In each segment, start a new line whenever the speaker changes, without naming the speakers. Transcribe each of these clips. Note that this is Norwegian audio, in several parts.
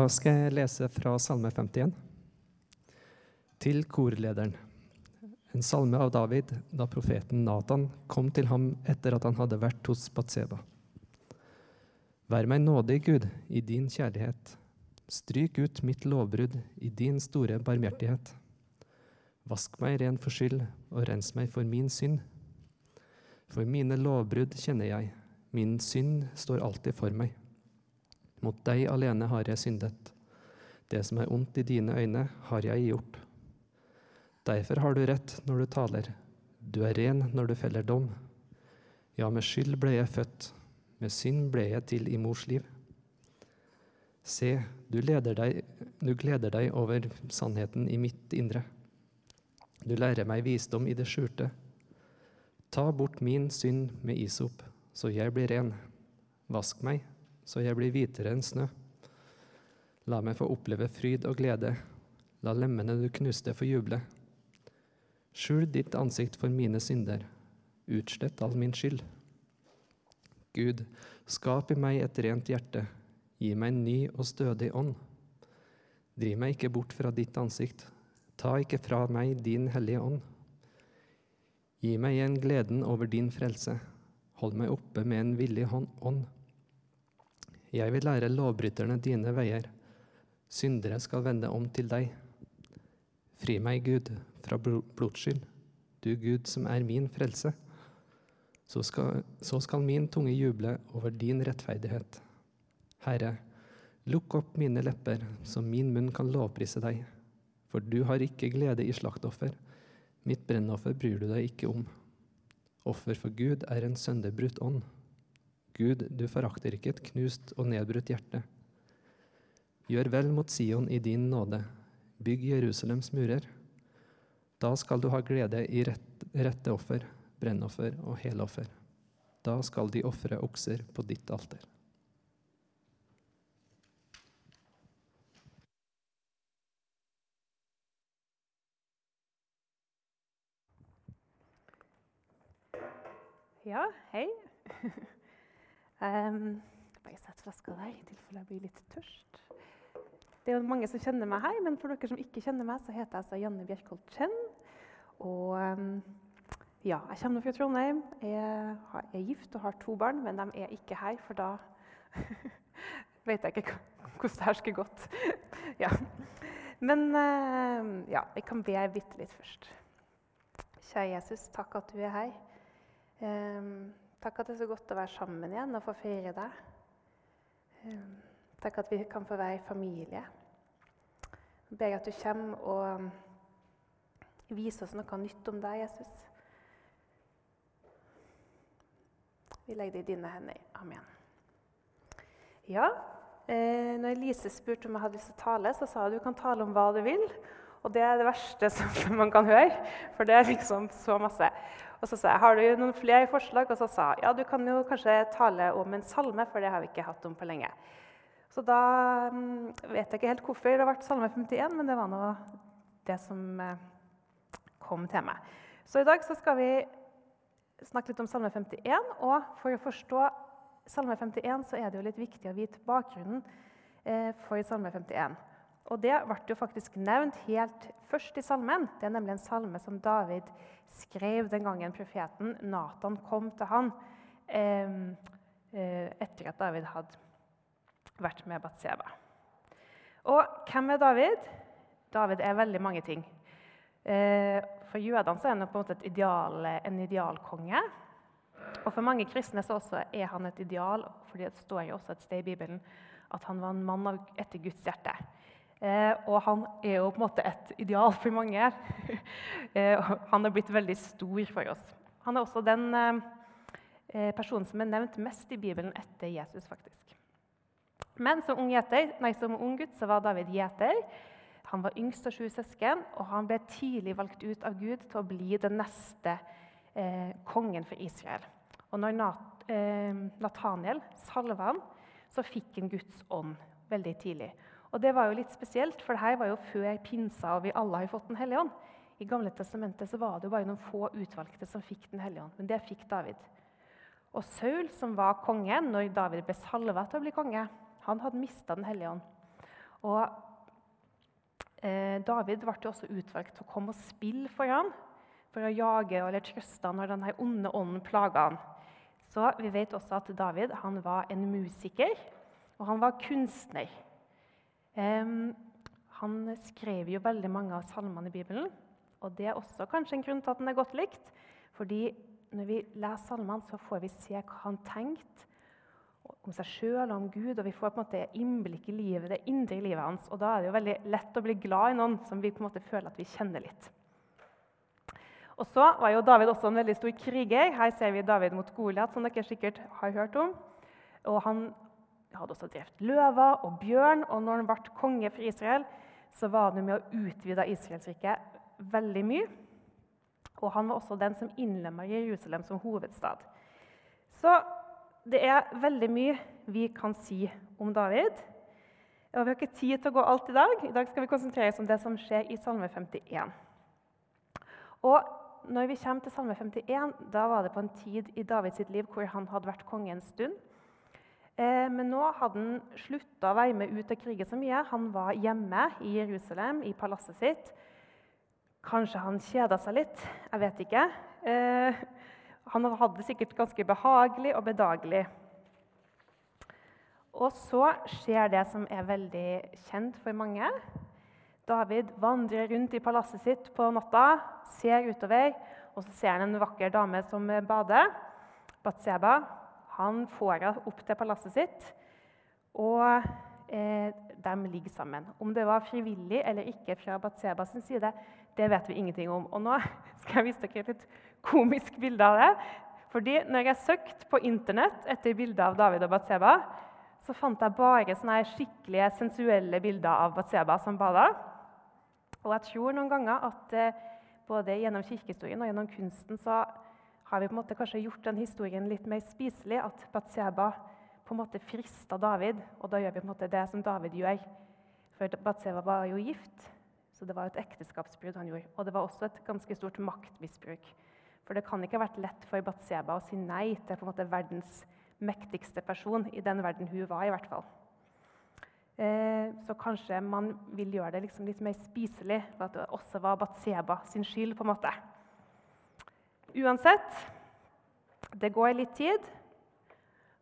Da skal jeg lese fra Salme 51. Til korlederen. En salme av David da profeten Natan kom til ham etter at han hadde vært hos Batseba. Vær meg nådig, Gud, i din kjærlighet. Stryk ut mitt lovbrudd i din store barmhjertighet. Vask meg ren for skyld og rens meg for min synd. For mine lovbrudd kjenner jeg, min synd står alltid for meg. Mot deg alene har jeg syndet. Det som er ondt i dine øyne, har jeg gjort. Derfor har du rett når du taler. Du er ren når du feller dom. Ja, med skyld ble jeg født, med synd ble jeg til i mors liv. Se, du, deg, du gleder deg over sannheten i mitt indre. Du lærer meg visdom i det skjulte. Ta bort min synd med isop, så jeg blir ren. Vask meg, så jeg blir hvitere enn snø. La meg få oppleve fryd og glede. La lemmene du knuste, få juble. Skjul ditt ansikt for mine synder. Utslett all min skyld. Gud, skap i meg et rent hjerte. Gi meg en ny og stødig ånd. Driv meg ikke bort fra ditt ansikt. Ta ikke fra meg din hellige ånd. Gi meg igjen gleden over din frelse. Hold meg oppe med en villig ånd. Jeg vil lære lovbryterne dine veier. Syndere skal vende om til deg. Fri meg, Gud, fra blodskyld, du Gud som er min frelse. Så skal, så skal min tunge juble over din rettferdighet. Herre, lukk opp mine lepper, så min munn kan lovprise deg. For du har ikke glede i slaktoffer. Mitt brennoffer bryr du deg ikke om. Offer for Gud er en sønderbrutt ånd. Gud, du forakter ikke et knust og nedbrutt hjerte. Gjør vel mot Sion i din nåde. Bygg Jerusalems murer. Da skal du ha glede i rett, rette offer, brennoffer og heloffer. Da skal de ofre okser på ditt alter.
Ja, hei. Um, bare sett flaska der, i tilfelle jeg blir litt tørst. Det er jo mange som kjenner meg her, men for dere som ikke kjenner meg, så heter jeg altså Janne Bjerkholt Chen. Og um, ja, jeg kommer fra Trondheim. Jeg er gift og har to barn, men de er ikke her, for da vet jeg ikke hvordan det her skulle gått. ja. Men uh, ja, jeg kan be bitte litt først. Kjære Jesus, takk at du er her. Um, Takk at det er så godt å være sammen igjen og få feire deg. Ehm, takk at vi kan få være familie. Jeg ber at du kommer og viser oss noe nytt om deg, Jesus. Vi legger det i dine hender. Amen. Ja, eh, når Elise spurte om jeg hadde lyst til å tale, så sa hun du kan tale om hva du vil. Og det er det verste som man kan høre, for det er liksom så masse. Og så sa jeg har du noen flere forslag, og så sa ja, du kan jo kanskje tale om en salme, for det har vi ikke hatt om på lenge. Så da um, vet jeg ikke helt hvorfor det ble Salme 51, men det var nå det som uh, kom til meg. Så i dag så skal vi snakke litt om Salme 51. Og for å forstå Salme 51 så er det jo litt viktig å vite bakgrunnen uh, for Salme 51. Og det ble jo faktisk nevnt helt først i salmen. Det er nemlig en salme som David skrev den gangen profeten Nathan kom til han eh, etter at David hadde vært med Batseba. Og hvem er David? David er veldig mange ting. Eh, for jødene er han på en måte ideal, en idealkonge. Og for mange kristne er han et ideal, for det står jo også et sted i Bibelen at han var en mann etter Guds hjerte. Eh, og han er jo på en måte et ideal for mange. eh, han er blitt veldig stor for oss. Han er også den eh, personen som er nevnt mest i Bibelen etter Jesus. faktisk. Men som ung, gjeter, nei, som ung gutt så var David gjeter. Han var yngst av sju søsken, og han ble tidlig valgt ut av Gud til å bli den neste eh, kongen for Israel. Og når Nat, eh, Nathaniel salva han, så fikk han Guds ånd veldig tidlig. Og det var jo litt spesielt, for det her var jo før pinsa og vi alle har fått Den hellige ånd. I Gamle testamentet så var det jo bare noen få utvalgte som fikk Den hellige ånd. Men det fikk David. Og Saul, som var konge når David ble salva til å bli konge, han hadde mista Den hellige ånd. Og eh, David ble jo også utvalgt til å komme og spille for ham, for å jage eller trøste ham når denne onde ånden plaga ham. Så vi vet også at David han var en musiker, og han var kunstner. Han skrev jo veldig mange av salmene i Bibelen. Og det er også kanskje en grunn til at den er godt likt. Fordi når vi leser salmene, så får vi se hva han tenkte om seg sjøl og om Gud. Og vi får på en måte innblikk i livet, det indre livet hans. Og da er det jo veldig lett å bli glad i noen som vi på en måte føler at vi kjenner litt. Og så var jo David også en veldig stor kriger. Her ser vi David mot Goliat, som dere sikkert har hørt om. Og Han hadde også drept løver og bjørn, og når han ble konge for Israel, så var han med å utvide Israelsriket veldig mye. Og han var også den som innlemma Jerusalem som hovedstad. Så det er veldig mye vi kan si om David. Og Vi har ikke tid til å gå alt i dag. I dag skal vi konsentrere oss om det som skjer i Salme 51. Og når vi kommer til Salme 51, da var det på en tid i Davids liv hvor han hadde vært konge en stund. Eh, men nå hadde han slutta å være med ut og krige så mye. Han var hjemme i Jerusalem, i palasset sitt. Kanskje han kjeda seg litt. Jeg vet ikke. Eh, han hadde det sikkert ganske behagelig og bedagelig. Og så skjer det som er veldig kjent for mange. David vandrer rundt i palasset sitt på natta, ser utover, og så ser han en vakker dame som bader. Batseba. Han får henne opp til palasset sitt, og eh, de ligger sammen. Om det var frivillig eller ikke fra Batseba sin side, det vet vi ingenting om. Og nå skal jeg vise dere et komisk bilde av det. Fordi når jeg søkte på Internett etter bilder av David og Batseba, så fant jeg bare sånne skikkelige sensuelle bilder av Batseba som bada. Og jeg tror noen ganger at eh, både gjennom kirkehistorien og gjennom kunsten så har vi på en måte kanskje gjort den historien litt mer spiselig. At Batseba på en måte frista David, og da gjør vi på en måte det som David gjør. For Batseba var jo gift, så det var et ekteskapsbrudd han gjorde. Og det var også et ganske stort maktmisbruk. For det kan ikke ha vært lett for Batseba å si nei til på en måte verdens mektigste person, i den verden hun var. i hvert fall. Eh, så kanskje man vil gjøre det liksom litt mer spiselig, for at det også var Batseba sin skyld. på en måte. Uansett, det går litt tid.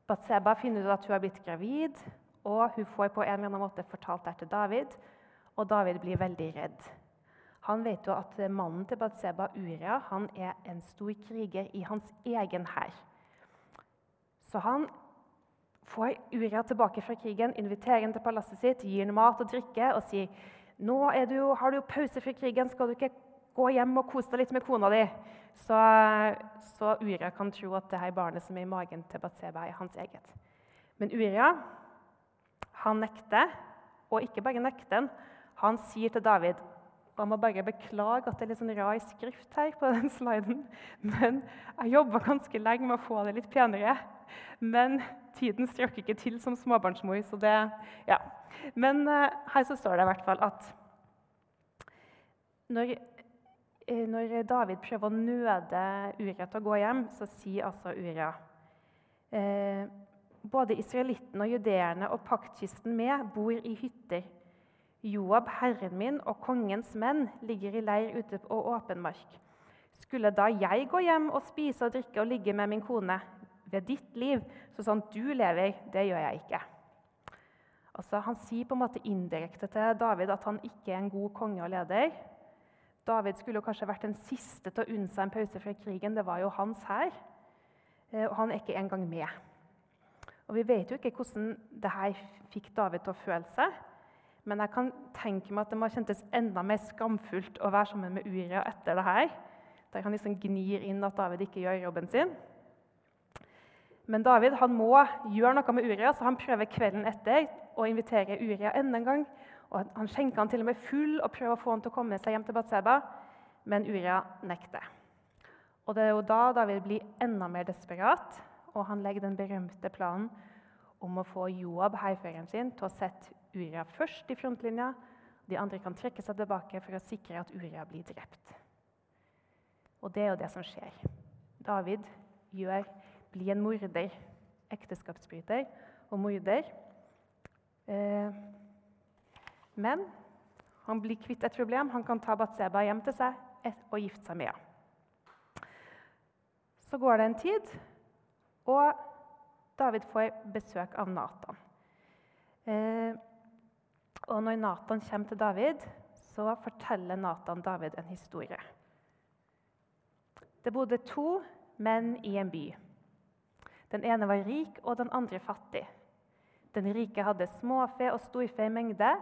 Batseba finner ut at hun har blitt gravid, og hun får på en eller annen måte fortalt det til David. Og David blir veldig redd. Han vet jo at mannen til Batseba, Uria, han er en stor kriger i hans egen hær. Så han får Uria tilbake fra krigen, inviterer henne til palasset sitt, gir henne mat og drikke og sier nå du, har du jo pause fra krigen, skal du ikke gå hjem og kos deg litt med kona di? Så, så Uria kan tro at det her barnet som er i magen til Batseba, er hans eget. Men Uria han nekter, og ikke bare nekter han. Han sier til David og Jeg må bare beklage at det er litt sånn rar skrift her på den sliden. Men jeg jobba ganske lenge med å få det litt penere. Men tiden strakk ikke til som småbarnsmor, så det Ja. Men uh, her så står det i hvert fall at når, når David prøver å nøde Uria til å gå hjem, så sier altså Uria eh, Både israelittene og judeerne og paktkysten med bor i hytter Joab, herren min, og kongens menn ligger i leir ute på åpen mark. Skulle da jeg gå hjem og spise og drikke og ligge med min kone ved ditt liv, så sånn du lever, det gjør jeg ikke. Altså, han sier på en måte indirekte til David at han ikke er en god konge og leder. David skulle kanskje vært den siste til å unne seg en pause fra krigen. Det var jo hans hær. Eh, og han er ikke engang med. Og Vi vet jo ikke hvordan det her fikk David til å føle seg. Men jeg kan tenke meg at det må kjentes enda mer skamfullt å være sammen med Uria etter det her. Der han liksom gnir inn at David ikke gjør jobben sin. Men David han må gjøre noe med Uria, så han prøver kvelden etter å invitere Uria enda en gang. Og Han skjenker han til og med full og prøver å få han til å komme seg hjem til Batseba. Men Uria nekter. Og Det er jo da David blir enda mer desperat, og han legger den berømte planen om å få Joab, hærføreren sin, til å sette Uria først i frontlinja. De andre kan trekke seg tilbake for å sikre at Uria blir drept. Og det er jo det som skjer. David gjør, blir en morder. Ekteskapsbryter og morder. Eh, Men han blir kvitt et problem. Han kan ta Batseba hjem til seg og gifte seg med henne. Så går det en tid, og David får besøk av Natan. Eh, og når Natan kommer til David, så forteller Natan David en historie. Det bodde to menn i en by. Den ene var rik, og den andre fattig. Den rike hadde småfe og storfe i mengde.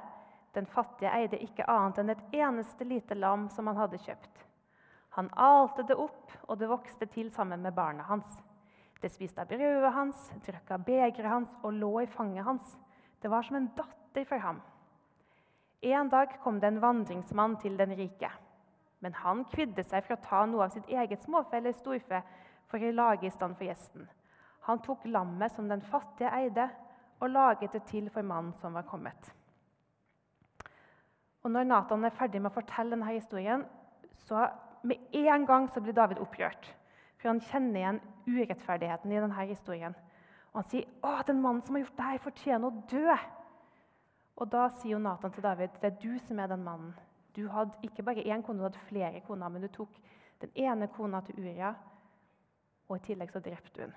Den fattige eide ikke annet enn et eneste lite lam som han hadde kjøpt. Han alte det opp, og det vokste til sammen med barna hans. Det spiste av brødet hans, drakk av begeret hans og lå i fanget hans. Det var som en datter for ham. En dag kom det en vandringsmann til den rike. Men han kvidde seg for å ta noe av sitt eget småfe eller storfe for å lage i stand for gjesten. Han tok lammet som den fattige eide, og laget det til for mannen som var kommet. Og Når Nathan er ferdig med å fortelle denne historien, så med en gang så blir David opprørt. For han kjenner igjen urettferdigheten i denne historien. Og han sier å, den mannen som har gjort det fortjener å dø. Og Da sier Nathan til David det er du som er den mannen. Du hadde ikke bare én kone, du hadde flere koner, men du tok den ene kona til Uria, og i tillegg så drepte hun.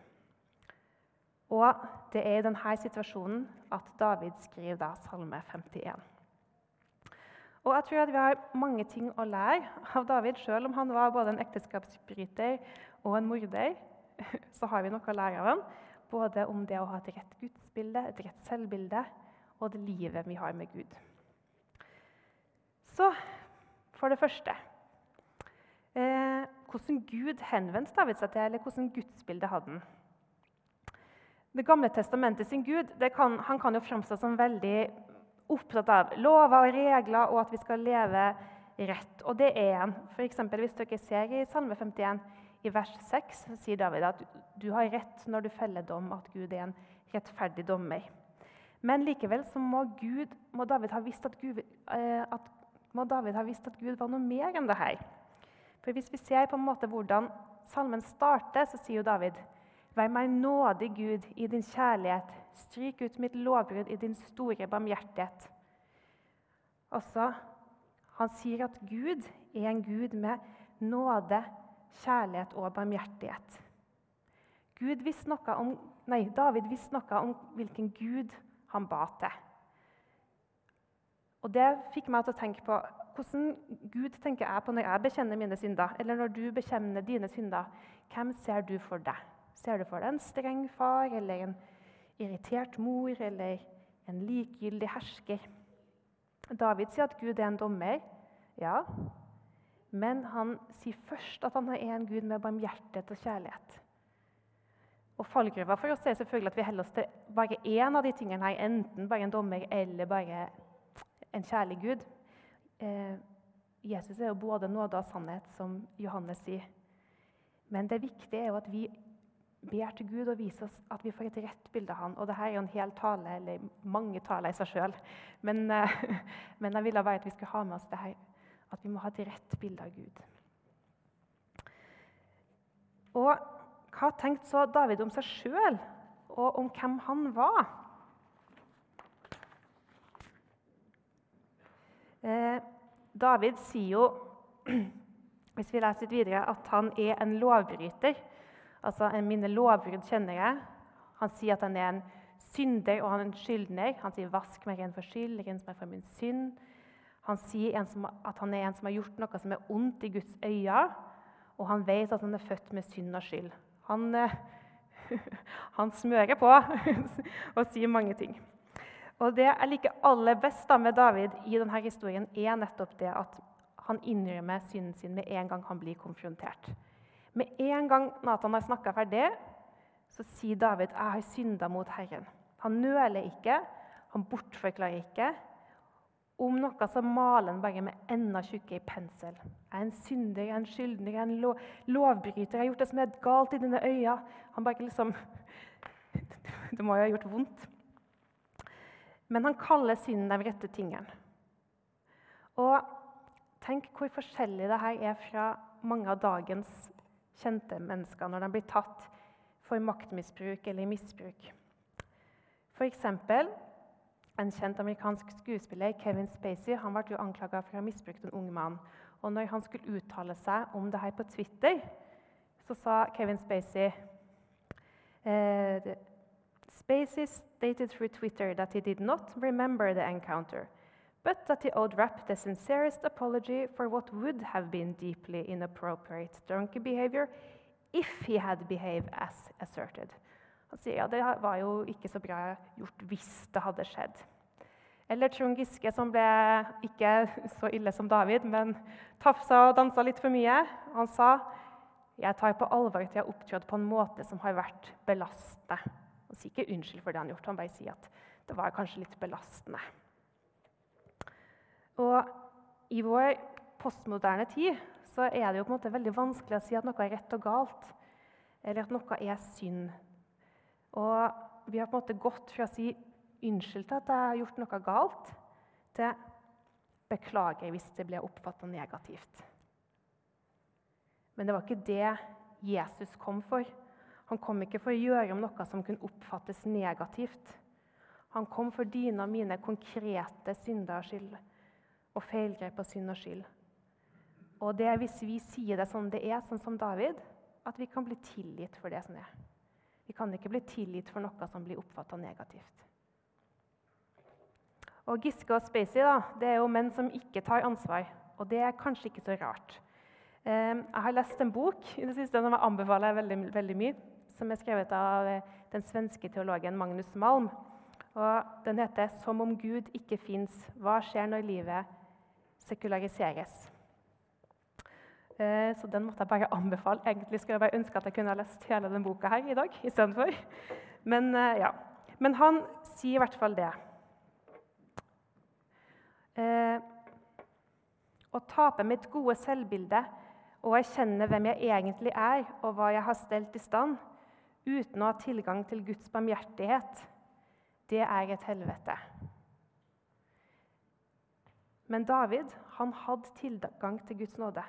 Og det er i denne situasjonen at David skriver da Salme 51. Og jeg tror at Vi har mange ting å lære av David. Selv om han var både en ekteskapsbryter og en morder, så har vi noe å lære av ham. Både om det å ha et rett gudsbilde, et rett selvbilde, og det livet vi har med Gud. Så for det første eh, Hvordan Gud henvendte David seg til, eller hvordan gudsbilde hadde han? Det gamle testamentet sin Gud kan, han kan jo framstå som veldig opptatt av lover og regler og at vi skal leve rett. Og det er han. F.eks. hvis dere ser i Salme 51, i vers 6, sier David at du har rett når du feller dom, at Gud er en rettferdig dommer. Men likevel så må, Gud, må, David ha visst at Gud, eh, at, må David ha visst at Gud var noe mer enn det her. For Hvis vi ser på en måte hvordan salmen starter, så sier jo David Vær meg nådig, Gud, i din kjærlighet. Stryk ut mitt lovbrudd i din store barmhjertighet. Også, han sier at Gud er en Gud med nåde, kjærlighet og barmhjertighet. Gud visste noe om, nei, David visste noe om hvilken Gud han ba til. Og Det fikk meg til å tenke på hvordan Gud tenker jeg på når jeg bekjenner mine synder. Eller når du bekjenner dine synder. Hvem ser du for deg? Ser du for deg en streng far eller en irritert mor eller en likegyldig hersker? David sier at Gud er en dommer. Ja, men han sier først at han er en Gud med barmhjertighet og kjærlighet. Og Fallgruva for oss er selvfølgelig at vi holder oss til bare én av de tingene her, enten bare en dommer eller bare en kjærlig Gud. Eh, Jesus er jo både nåde og sannhet, som Johannes sier. Men det viktige er jo at vi ber til Gud og viser oss at vi får et rett bilde av han. Og dette er jo en hel tale, eller mange taler i seg sjøl. Men, eh, men, jeg ville bare at vi skulle ha med oss det her, at vi må ha et rett bilde av Gud. Og hva tenkte så David om seg sjøl, og om hvem han var? Eh, David sier jo, hvis vi leser litt videre, at han er en lovbryter. Altså, Mine lovbrudd kjenner jeg. Han sier at han er en synder og han er en skyldner. Han sier 'vask meg ren for skyld, rens meg for min synd'. Han sier at han er en som har gjort noe som er ondt i Guds øyne, og han vet at han er født med synd og skyld. Han, eh, han smører på og sier mange ting. Og Det jeg liker aller best med David i denne historien, er nettopp det at han innrømmer synden sin med en gang han blir konfrontert. Med en gang Nathan har snakka ferdig, så sier David jeg har synda mot Herren. Han nøler ikke, han bortforklarer ikke. Om noe så maler han bare med enda tjukkere pensel. Jeg er en synder, jeg er en skyldner, jeg er en lov, lovbryter. Jeg har gjort det som er galt i dine øyne. Han bare liksom Det må jo ha gjort vondt. Men han kaller synden de rette tingene. Og tenk hvor forskjellig det her er fra mange av dagens kjente mennesker når de blir tatt for maktmisbruk eller misbruk. F.eks. En kjent amerikansk skuespiller, Kevin Spacey, han ble jo anklaga for å ha misbrukt en ung mann. Og når han skulle uttale seg om det her på Twitter, så sa Kevin Spacey eh, Spacey stated through Twitter that he did not remember the encounter, but that he owed Rapp the sincerest apology for what would have been deeply inappropriate donkey behavior if he had behaved as asserted. Han sier ja, det var jo ikke så bra gjort hvis det hadde skjedd. Eller Trond Giske, som ble ikke så ille som David, men tafsa og dansa litt for mye. Han sa jeg tar på alvor at jeg har opptrådt på en måte som har vært belastende. Han sier ikke unnskyld for det han har gjort, han bare sier at det var kanskje litt belastende. Og i vår postmoderne tid så er det jo på en måte veldig vanskelig å si at noe er rett og galt, eller at noe er synd. Og vi har på en måte gått fra å si unnskyld til at jeg har gjort noe galt, til beklager hvis det ble oppfatta negativt. Men det var ikke det Jesus kom for. Han kom ikke for å gjøre om noe som kunne oppfattes negativt. Han kom for dine og mine konkrete synder og skyld og feilgrep og synd og skyld. Og det er hvis vi sier det som det er, sånn som David, at vi kan bli tilgitt for det som er. Vi kan ikke bli tilgitt for noe som blir oppfatta negativt. Og Giske og Spacey da, det er jo menn som ikke tar ansvar. Og det er kanskje ikke så rart. Ehm, jeg har lest en bok i det siste som jeg anbefaler veldig, veldig mye, som er skrevet av eh, den svenske teologen Magnus Malm. Og Den heter 'Som om Gud ikke fins. Hva skjer når livet sekulariseres?' Eh, så den måtte jeg bare anbefale. Egentlig skulle jeg bare ønske at jeg kunne ha lest hele den boka her i dag istedenfor. Men, eh, ja. Men han sier i hvert fall det. Eh, å tape mitt gode selvbilde og erkjenne hvem jeg egentlig er, og hva jeg har stelt i stand, uten å ha tilgang til Guds barmhjertighet, det er et helvete. Men David han hadde tilgang til Guds nåde.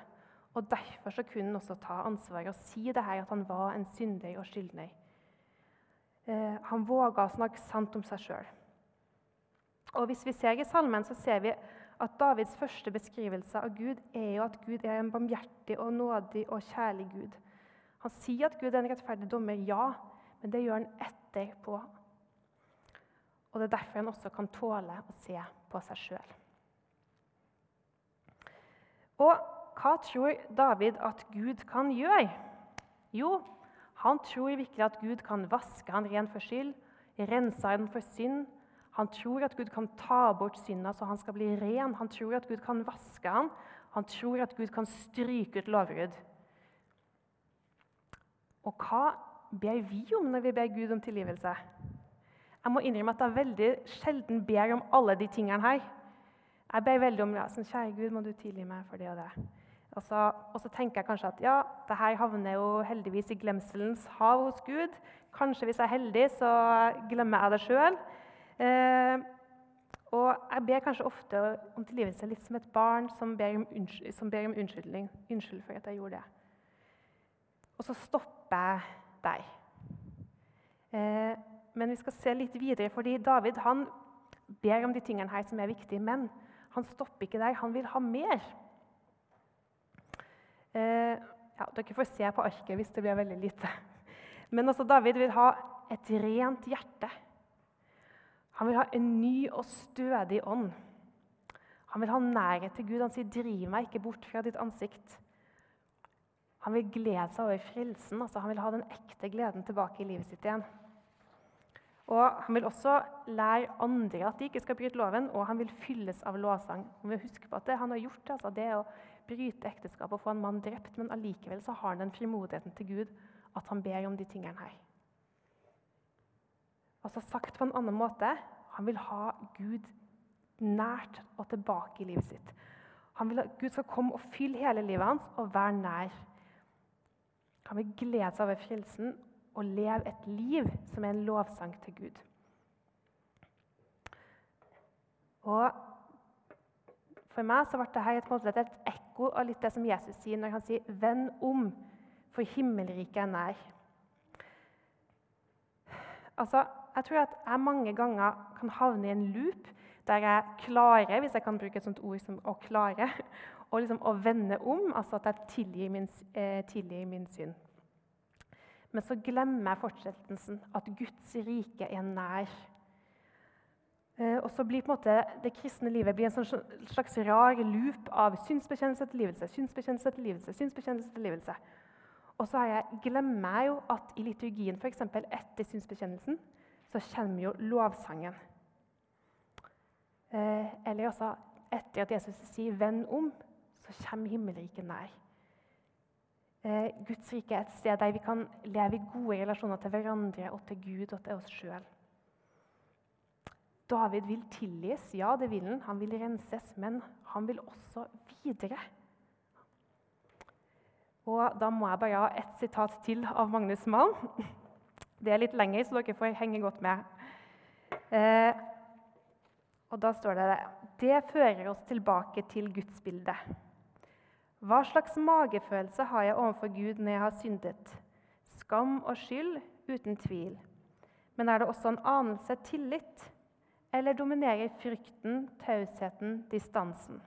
Og Derfor så kunne han også ta ansvaret og si det her at han var en synder og skyldner. Eh, han våga å snakke sant om seg sjøl. Hvis vi ser i salmen, så ser vi at Davids første beskrivelse av Gud er jo at Gud er en barmhjertig og nådig og kjærlig Gud. Han sier at Gud er en rettferdig dommer, ja, men det gjør han etterpå. Og Det er derfor han også kan tåle å se på seg sjøl. Og hva tror David at Gud kan gjøre? Jo, han tror virkelig at Gud kan vaske han ren for skyld, rense han for synd han tror at Gud kan ta bort synda så han skal bli ren. Han tror at Gud kan vaske ham. Han tror at Gud kan stryke ut lovbrudd. Og hva ber vi om når vi ber Gud om tilgivelse? Jeg må innrømme at jeg veldig sjelden ber om alle de tingene her. Jeg ber veldig om sånn, 'Kjære Gud, må du tilgi meg for det og det.' Og så, og så, tenker jeg kanskje at ja, det her havner jo heldigvis i glemselens hav hos Gud. Kanskje hvis jeg er heldig, så glemmer jeg det sjøl. Eh, og jeg ber kanskje ofte om tilgivelse litt som et barn som ber om, unnskyld, som ber om unnskyldning. Unnskyld for at jeg gjorde det. Og så stopper jeg deg. Eh, men vi skal se litt videre, fordi David han ber om de tingene her som er viktige. Men han stopper ikke deg, Han vil ha mer. Eh, ja, dere får se på arket hvis det blir veldig lite. Men altså, David vil ha et rent hjerte. Han vil ha en ny og stødig ånd. Han vil ha nærhet til Gud. Han sier, 'Driv meg ikke bort fra ditt ansikt'. Han vil glede seg over frelsen. altså Han vil ha den ekte gleden tilbake i livet sitt igjen. Og Han vil også lære andre at de ikke skal bryte loven, og han vil fylles av lovsang. Han husker på at det han har gjort, altså, det å bryte ekteskapet og få en mann drept, men allikevel så har han den frimodigheten til Gud at han ber om de tingene her. Altså Sagt på en annen måte han vil ha Gud nært og tilbake i livet sitt. Han vil at Gud skal komme og fylle hele livet hans og være nær. Han vil glede seg over frelsen og leve et liv som er en lovsang til Gud. Og For meg så ble dette et, ekko av litt det som Jesus sier når han sier 'venn om, for himmelriket er nær'. Altså, jeg tror at jeg mange ganger kan havne i en loop der jeg klarer, hvis jeg kan bruke et sånt ord som 'å klare', og liksom å vende om, altså at jeg tilgir min, eh, tilgir min synd. Men så glemmer jeg fortsettelsen, at Guds rike er nær. Eh, og så blir måte det kristne livet en sånn slags rar loop av synsbekjennelse, til livelse, synsbekjennelse, til livelse, synsbekjennelse, til livelse. Og så jeg, glemmer jeg jo at i liturgien, f.eks. etter synsbekjennelsen, så kommer jo lovsangen. Eh, eller også etter at Jesus sier 'venn om', så kommer himmelriket nær. Eh, Guds rike er et sted der vi kan leve i gode relasjoner til hverandre og til Gud og til oss sjøl. David vil tilgis, ja, det vil han. Han vil renses, men han vil også videre. Og da må jeg bare ha ett sitat til av Magnus Malm. Det er litt lenger, så dere får henge godt med. Eh, og da står det Det fører oss tilbake til gudsbildet. Hva slags magefølelse har jeg overfor Gud når jeg har syndet? Skam og skyld, uten tvil. Men er det også en anelse tillit? Eller dominerer frykten, tausheten, distansen?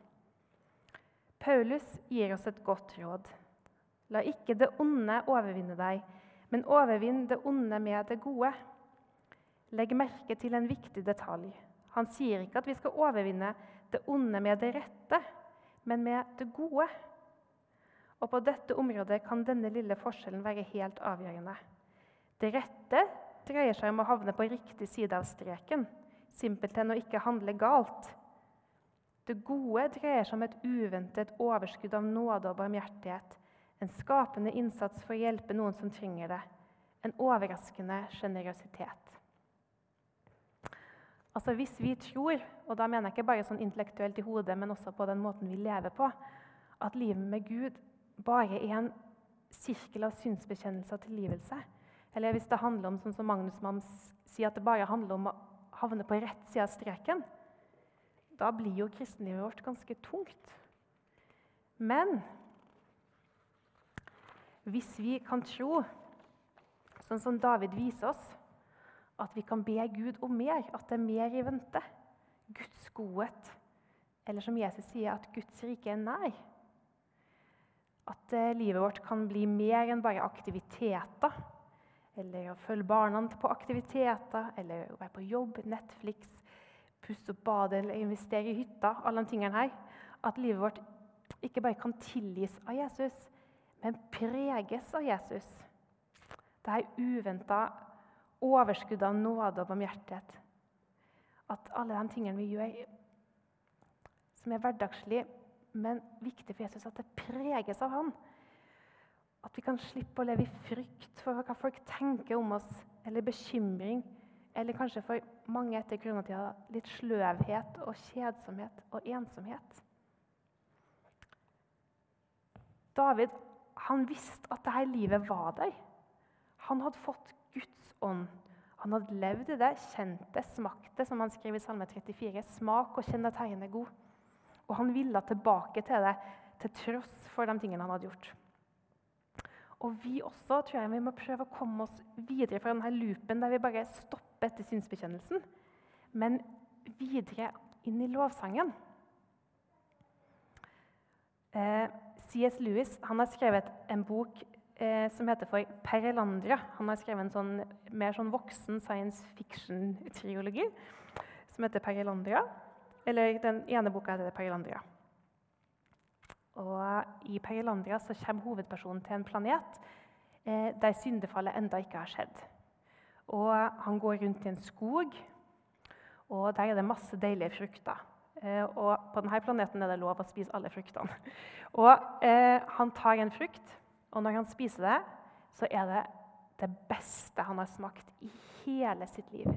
Paulus gir oss et godt råd. La ikke det onde overvinne deg, men overvinn det onde med det gode. Legg merke til en viktig detalj. Han sier ikke at vi skal overvinne det onde med det rette, men med det gode. Og på dette området kan denne lille forskjellen være helt avgjørende. Det rette dreier seg om å havne på riktig side av streken, simpelthen å ikke handle galt. Det gode dreier seg om et uventet overskudd av nåde og barmhjertighet, en skapende innsats for å hjelpe noen som trenger det, en overraskende sjenerøsitet. Altså Hvis vi tror, og da mener jeg ikke bare sånn intellektuelt i hodet, men også på den måten vi lever på, at livet med Gud bare er en sirkel av synsbekjennelse og tilgivelse, eller hvis det handler om sånn som Magnus Mann sier, at det bare handler om å havne på rett side av streken, da blir jo kristenlivet vårt ganske tungt. Men hvis vi kan tro, sånn som David viser oss, at vi kan be Gud om mer, at det er mer i vente, Guds godhet, eller som Jesus sier, at Guds rike er nær. At eh, livet vårt kan bli mer enn bare aktiviteter. Eller å følge barna på aktiviteter, eller å være på jobb, Netflix, pusse opp badet eller investere i hytta. alle de tingene her. At livet vårt ikke bare kan tilgis av Jesus, men preges av Jesus. Det er uventa overskudd av nåde og barmhjertighet. At alle de tingene vi gjør, som er hverdagslige, men viktig for Jesus, at det preges av han. At vi kan slippe å leve i frykt for hva folk tenker om oss, eller bekymring, eller kanskje for mange etter koronatida litt sløvhet og kjedsomhet og ensomhet. David han visste at dette livet var der. Han hadde fått Guds ånd. Han hadde levd i det, kjent det, smakt det, som han skriver i Salme 34. Smak og kjenn at Herren er god. Og han ville tilbake til det til tross for de tingene han hadde gjort. Og vi også tror jeg vi må prøve å komme oss videre fra denne loopen der vi bare stopper etter synsbekjennelsen, men videre inn i lovsangen. Eh, C.S. Lewis har skrevet en bok eh, som heter for Perelandria. Han har skrevet en sånn, mer sånn voksen science fiction-triologi som heter Perelandria. Eller den ene boka heter Perelandria. Og I Perelandria så kommer hovedpersonen til en planet eh, der syndefallet enda ikke har skjedd. Og Han går rundt i en skog, og der er det masse deilige frukter. Eh, og på denne planeten er det lov å spise alle fruktene. Og eh, Han tar en frukt, og når han spiser det, så er det det beste han har smakt i hele sitt liv.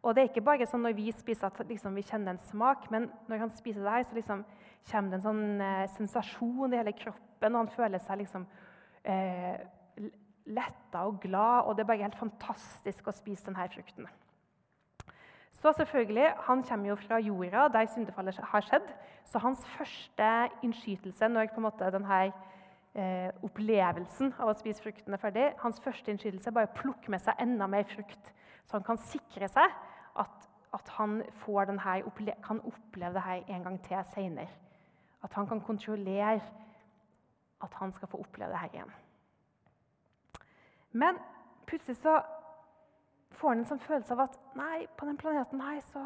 Og det er ikke bare sånn når vi spiser at liksom, vi kjenner en smak, men når han spiser det her, så liksom, kommer det en sånn eh, sensasjon i hele kroppen, og han føler seg liksom eh, letta og glad, og det er bare helt fantastisk å spise denne frukten. Så selvfølgelig, Han kommer jo fra jorda, der syndefallet har skjedd. Så hans første innskytelse når på en måte denne eh, opplevelsen av å spise frukten er ferdig, hans første innskytelse er bare å plukke med seg enda mer frukt. Så han kan sikre seg at, at han denne, kan oppleve dette en gang til seinere. At han kan kontrollere at han skal få oppleve dette igjen. Men plutselig så får han en sånn følelse av at nei, på den planeten her så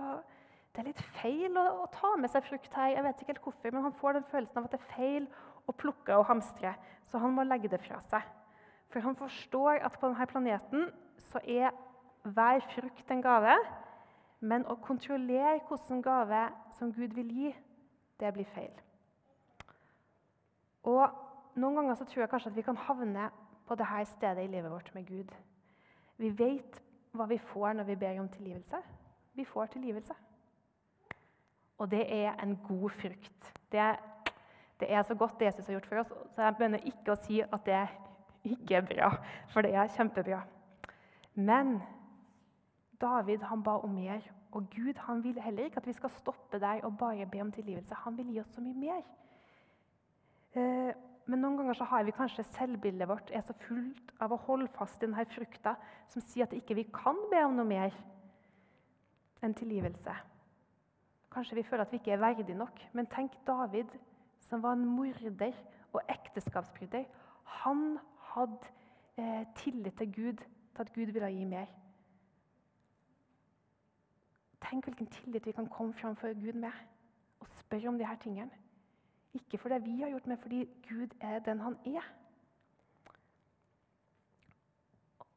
det er litt feil å, å, ta med seg frukt her. Jeg vet ikke helt hvorfor, men han får den følelsen av at det er feil å plukke og hamstre. Så han må legge det fra seg. For han forstår at på denne planeten så er hver frukt en gave. Men å kontrollere hvilken gave som Gud vil gi, det blir feil. Og Noen ganger så tror jeg kanskje at vi kan havne på dette stedet i livet vårt med Gud. Vi vet hva vi får når vi ber om tilgivelse. Vi får tilgivelse. Og det er en god frukt. Det det er så godt det Jesus har gjort for oss. Så jeg begynner ikke å si at det ikke er bra, for det er kjempebra. Men David han ba om mer, og Gud han vil heller ikke at vi skal stoppe der og bare be om tilgivelse. Han vil gi oss så mye mer. Eh, men noen ganger så har vi kanskje selvbildet vårt er så fullt av å holde fast i denne frukta som sier at ikke vi kan be om noe mer enn tilgivelse. Kanskje vi føler at vi ikke er verdige nok. Men tenk David, som var en morder og ekteskapsbryter. Han hadde eh, tillit til Gud, til at Gud ville gi mer. Tenk hvilken tillit vi kan komme framfor Gud med og spørre om disse tingene. Ikke for det vi har gjort, men fordi Gud er den han er.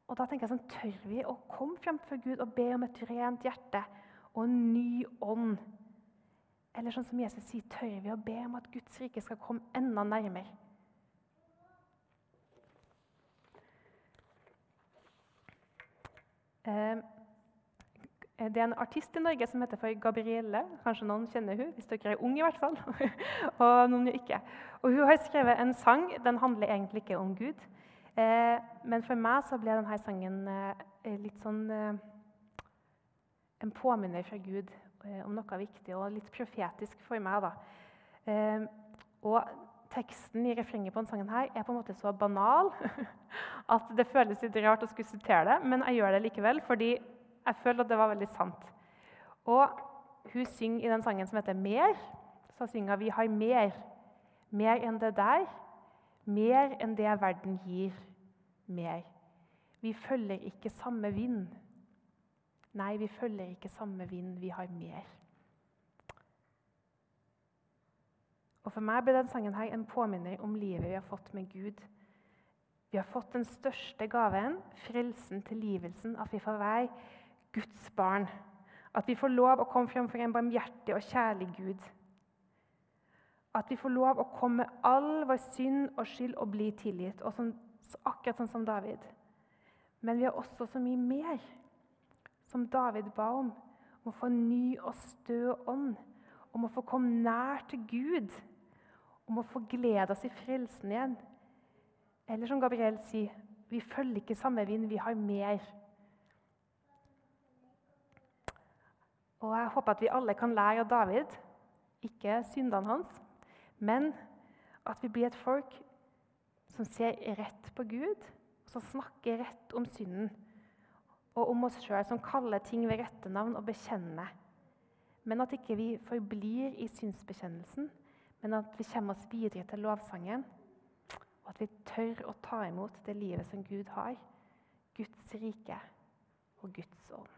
Og da tenker jeg sånn, Tør vi å komme framfor Gud og be om et rent hjerte og en ny ånd? Eller sånn som Jesus sier, tør vi å be om at Guds rike skal komme enda nærmere? Eh, det er en artist i Norge som heter for Gabrielle. Kanskje noen kjenner hun, hvis dere er unge i hvert fall. og noen ikke. Og Hun har skrevet en sang. Den handler egentlig ikke om Gud. Eh, men for meg så ble denne sangen eh, litt sånn eh, En påminner fra Gud eh, om noe viktig, og litt profetisk for meg. da. Eh, og teksten i refrenget på denne sangen her er på en måte så banal at det føles litt rart å skulle sitere det, men jeg gjør det likevel. fordi jeg føler at det var veldig sant. Og hun synger i den sangen som heter 'Mer', så synger vi 'har mer'. Mer enn det der. Mer enn det verden gir. Mer. Vi følger ikke samme vind. Nei, vi følger ikke samme vind. Vi har mer. Og For meg ble den sangen her en påminner om livet vi har fått med Gud. Vi har fått den største gaven, frelsen, tilgivelsen, at vi får være Guds barn. At vi får lov å komme frem for en barmhjertig og kjærlig Gud. At vi får lov å komme med all vår synd og skyld og bli tilgitt, og som, akkurat sånn som David. Men vi har også så mye mer, som David ba om. Om å få en ny og stø ånd. Om å få komme nær til Gud. Om å få glede oss i frelsen igjen. Eller som Gabriel sier, vi følger ikke samme vind, vi har mer. Og jeg håper at vi alle kan lære av David, ikke syndene hans, men at vi blir et folk som ser rett på Gud, og som snakker rett om synden. Og om oss sjøl, som kaller ting ved rette navn og bekjenner. Men at ikke vi forblir i synsbekjennelsen, men at vi kommer oss videre til lovsangen. Og at vi tør å ta imot det livet som Gud har. Guds rike og Guds ånd.